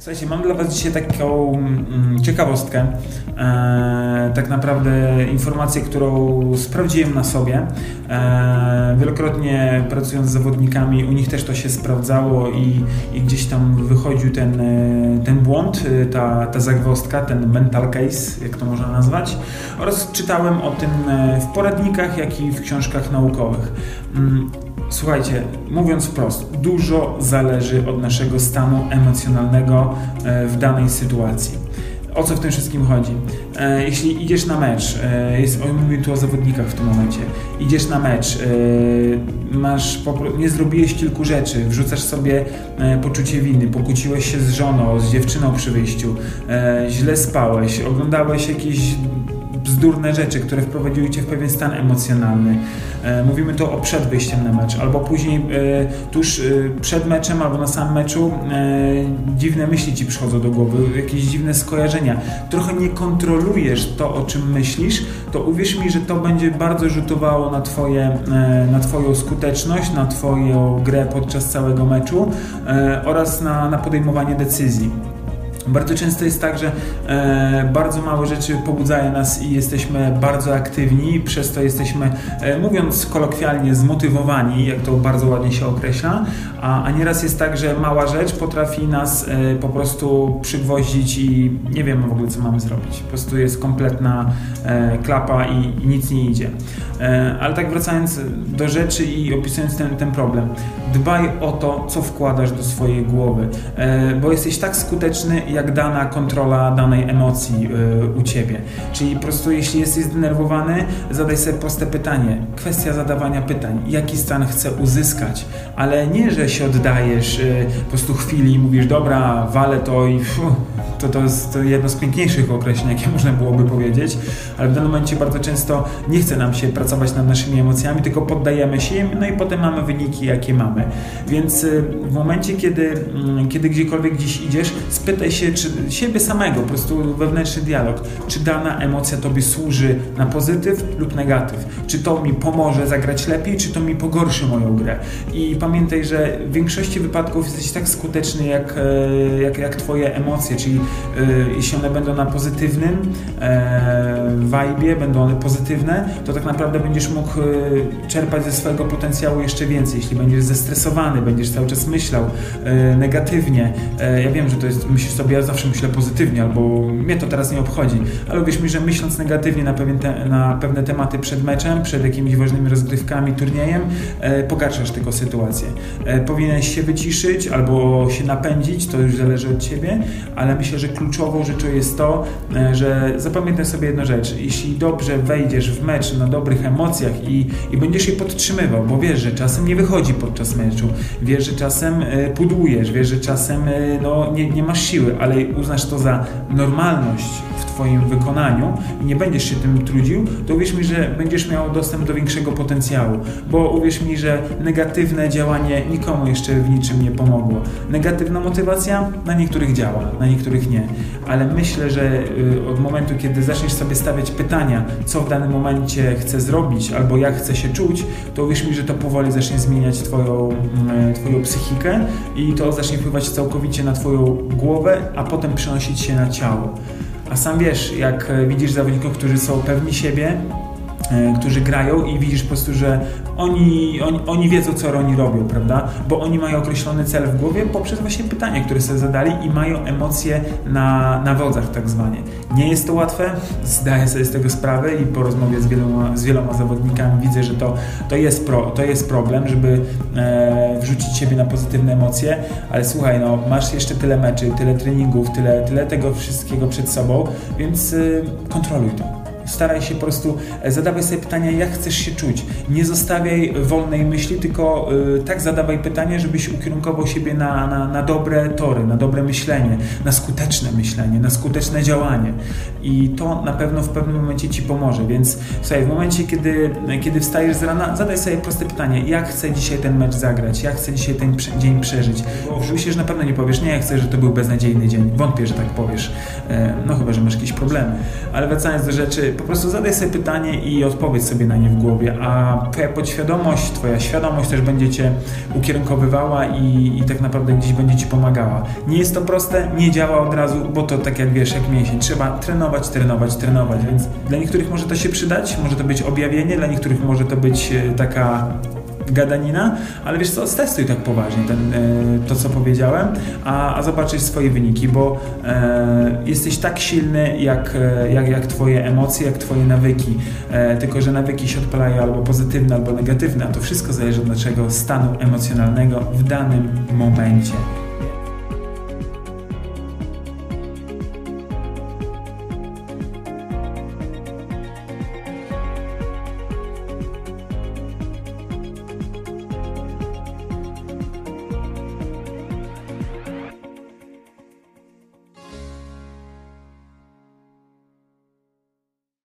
pokazać Ci taką mm, ciekawostkę, e, tak naprawdę informację, którą sprawdziłem na sobie. E, wielokrotnie pracując z zawodnikami, u nich też to się sprawdzało i, i gdzieś tam wychodził ten, e, ten błąd, ta, ta zagwozdka, ten mental case, jak to można nazwać. Oraz czytałem o tym w poradnikach, jak i w książkach naukowych. Słuchajcie, mówiąc wprost, dużo zależy od naszego stanu emocjonalnego e, w danej sytuacji. O co w tym wszystkim chodzi? E, jeśli idziesz na mecz, e, jest, mówię tu o zawodnikach w tym momencie, idziesz na mecz, masz, nie zrobiłeś kilku rzeczy, wrzucasz sobie poczucie winy, pokłóciłeś się z żoną, z dziewczyną przy wyjściu, źle spałeś, oglądałeś jakieś bzdurne rzeczy, które wprowadziły cię w pewien stan emocjonalny. E, mówimy to o przed wyjściem na mecz, albo później e, tuż e, przed meczem, albo na samym meczu dziwne myśli ci przychodzą do głowy, jakieś dziwne skojarzenia. Trochę nie kontrolujesz to, o czym myślisz, to uwierz mi, że to będzie bardzo rzutowało na, twoje, na Twoją skuteczność, na Twoją grę podczas całego meczu oraz na, na podejmowanie decyzji. Bardzo często jest tak, że e, bardzo małe rzeczy pobudzają nas i jesteśmy bardzo aktywni, przez to jesteśmy, e, mówiąc kolokwialnie, zmotywowani, jak to bardzo ładnie się określa, a, a nieraz jest tak, że mała rzecz potrafi nas e, po prostu przygwoździć i nie wiemy w ogóle, co mamy zrobić. Po prostu jest kompletna e, klapa i, i, nic nie idzie. E, ale tak wracając do rzeczy i opisując ten, ten problem, dbaj o to, co wkładasz do swojej głowy, e, bo jesteś tak skuteczny, jak dana kontrola danej emocji y, u ciebie. Czyli po prostu jeśli jesteś zdenerwowany, zadaj sobie proste pytanie. Kwestia zadawania pytań. Jaki stan chcę uzyskać? Ale nie, że się oddajesz y, po prostu chwili i mówisz, dobra, walę to i to, to jest jedno z piękniejszych określeń, jakie można byłoby powiedzieć, ale w danym momencie bardzo często nie chce nam się pracować nad naszymi emocjami, tylko poddajemy się im, no i potem mamy wyniki, jakie mamy. Więc y, w momencie, kiedy, mm, kiedy gdziekolwiek gdzieś idziesz, spytaj się, czy siebie samego, po prostu wewnętrzny dialog, czy dana emocja Tobie służy na pozytyw lub negatyw, czy to mi pomoże zagrać lepiej, czy to mi pogorszy moją grę. I pamiętaj, że w większości wypadków jesteś tak skuteczny jak, e, jak, jak Twoje emocje, czyli e, jeśli one będą na pozytywnym e, vibe, będą one pozytywne, to tak naprawdę będziesz mógł czerpać ze swojego potencjału jeszcze więcej. Jeśli będziesz zestresowany, będziesz cały czas myślał negatywnie, ja wiem, że to jest, myślisz sobie, ja zawsze myślę pozytywnie, albo mnie to teraz nie obchodzi, ale uwierz mi, że myśląc negatywnie na, pewien te, na pewne tematy przed meczem, przed jakimiś ważnymi rozgrywkami, turniejem, e, pogarszasz tylko sytuację. E, powinieneś się wyciszyć albo się napędzić, to już zależy od Ciebie, ale myślę, że kluczową rzeczą jest to, e, że zapamiętaj sobie jedną rzecz. Jeśli dobrze wejdziesz w mecz na dobrych emocjach i, i będziesz je podtrzymywał, bo wiesz, że czasem nie wychodzi podczas meczu, wiesz, że czasem e, pudłujesz, wiesz, że czasem e, no, nie, nie masz siły, ale uznasz to za normalność Twoim wykonaniu i nie będziesz się tym trudził, to uwierz mi, że będziesz miał dostęp do większego potencjału, bo uwierz mi, że negatywne działanie nikomu jeszcze w niczym nie pomogło. Negatywna motywacja na niektórych działa, na niektórych nie, ale myślę, że y, od momentu, kiedy zaczniesz sobie stawiać pytania, co w danym momencie chcę zrobić albo jak chcę się czuć, to uwierz mi, że to powoli zacznie zmieniać Twoją, mm, twoją psychikę i to zacznie wpływać całkowicie na Twoją głowę, a potem przenosić się na ciało. A sam wiesz, jak widzisz zawodników, którzy są pewni siebie, E, którzy grają i widzisz po prostu, że oni, oni, oni wiedzą, co oni robią, prawda? Bo oni mają określony cel w głowie poprzez właśnie pytania, które sobie zadali i mają emocje na, na wodzach tak zwanie. Nie jest to łatwe, zdaję sobie z tego sprawę i po rozmowie z wieloma, z wieloma zawodnikami widzę, że to, to, jest, pro, to jest problem, żeby e, wrzucić siebie na pozytywne emocje, ale słuchaj, no, masz jeszcze tyle meczy, tyle treningów, tyle, tyle tego wszystkiego przed sobą, więc e, kontroluj to. Staraj się po prostu, e, zadawaj sobie pytania, jak chcesz się czuć. Nie zostawiaj wolnej myśli, tylko y, tak zadawaj pytania, żebyś ukierunkował siebie na, na, na dobre tory, na dobre myślenie, na skuteczne myślenie, na skuteczne działanie. i to na pewno w pewnym momencie Ci pomoże, więc słuchaj, w momencie, kiedy, kiedy wstajesz z rana, zadaj sobie proste pytanie, jak chcę dzisiaj ten mecz zagrać, jak chcę dzisiaj ten dzień przeżyć, myślę, że na pewno nie powiesz, nie, chcę, że to był beznadziejny dzień, wątpię, że tak powiesz, e, no chyba, że masz jakieś problemy, ale wracając do rzeczy, po prostu zadaj sobie pytanie i odpowiedz sobie na nie w głowie, a Twoja podświadomość, Twoja świadomość też będzie Cię ukierunkowywała i, i tak naprawdę gdzieś będzie Ci pomagała. Nie jest to proste, nie działa od razu, bo to tak jak wiesz, jak mięsień, trzeba trenować, trenować, trenować, więc dla niektórych może to się przydać, może to być objawienie, dla niektórych może to być e, taka gadanina, ale wiesz co, stestuj tak poważnie ten, e, to, co powiedziałem, a, a zobaczysz swoje wyniki, bo e, jesteś tak silny, jak, e, jak, jak twoje emocje, jak twoje nawyki, tylko że nawyki się odpalają albo pozytywne, albo negatywne, a to wszystko zależy od naszego stanu emocjonalnego w danym momencie.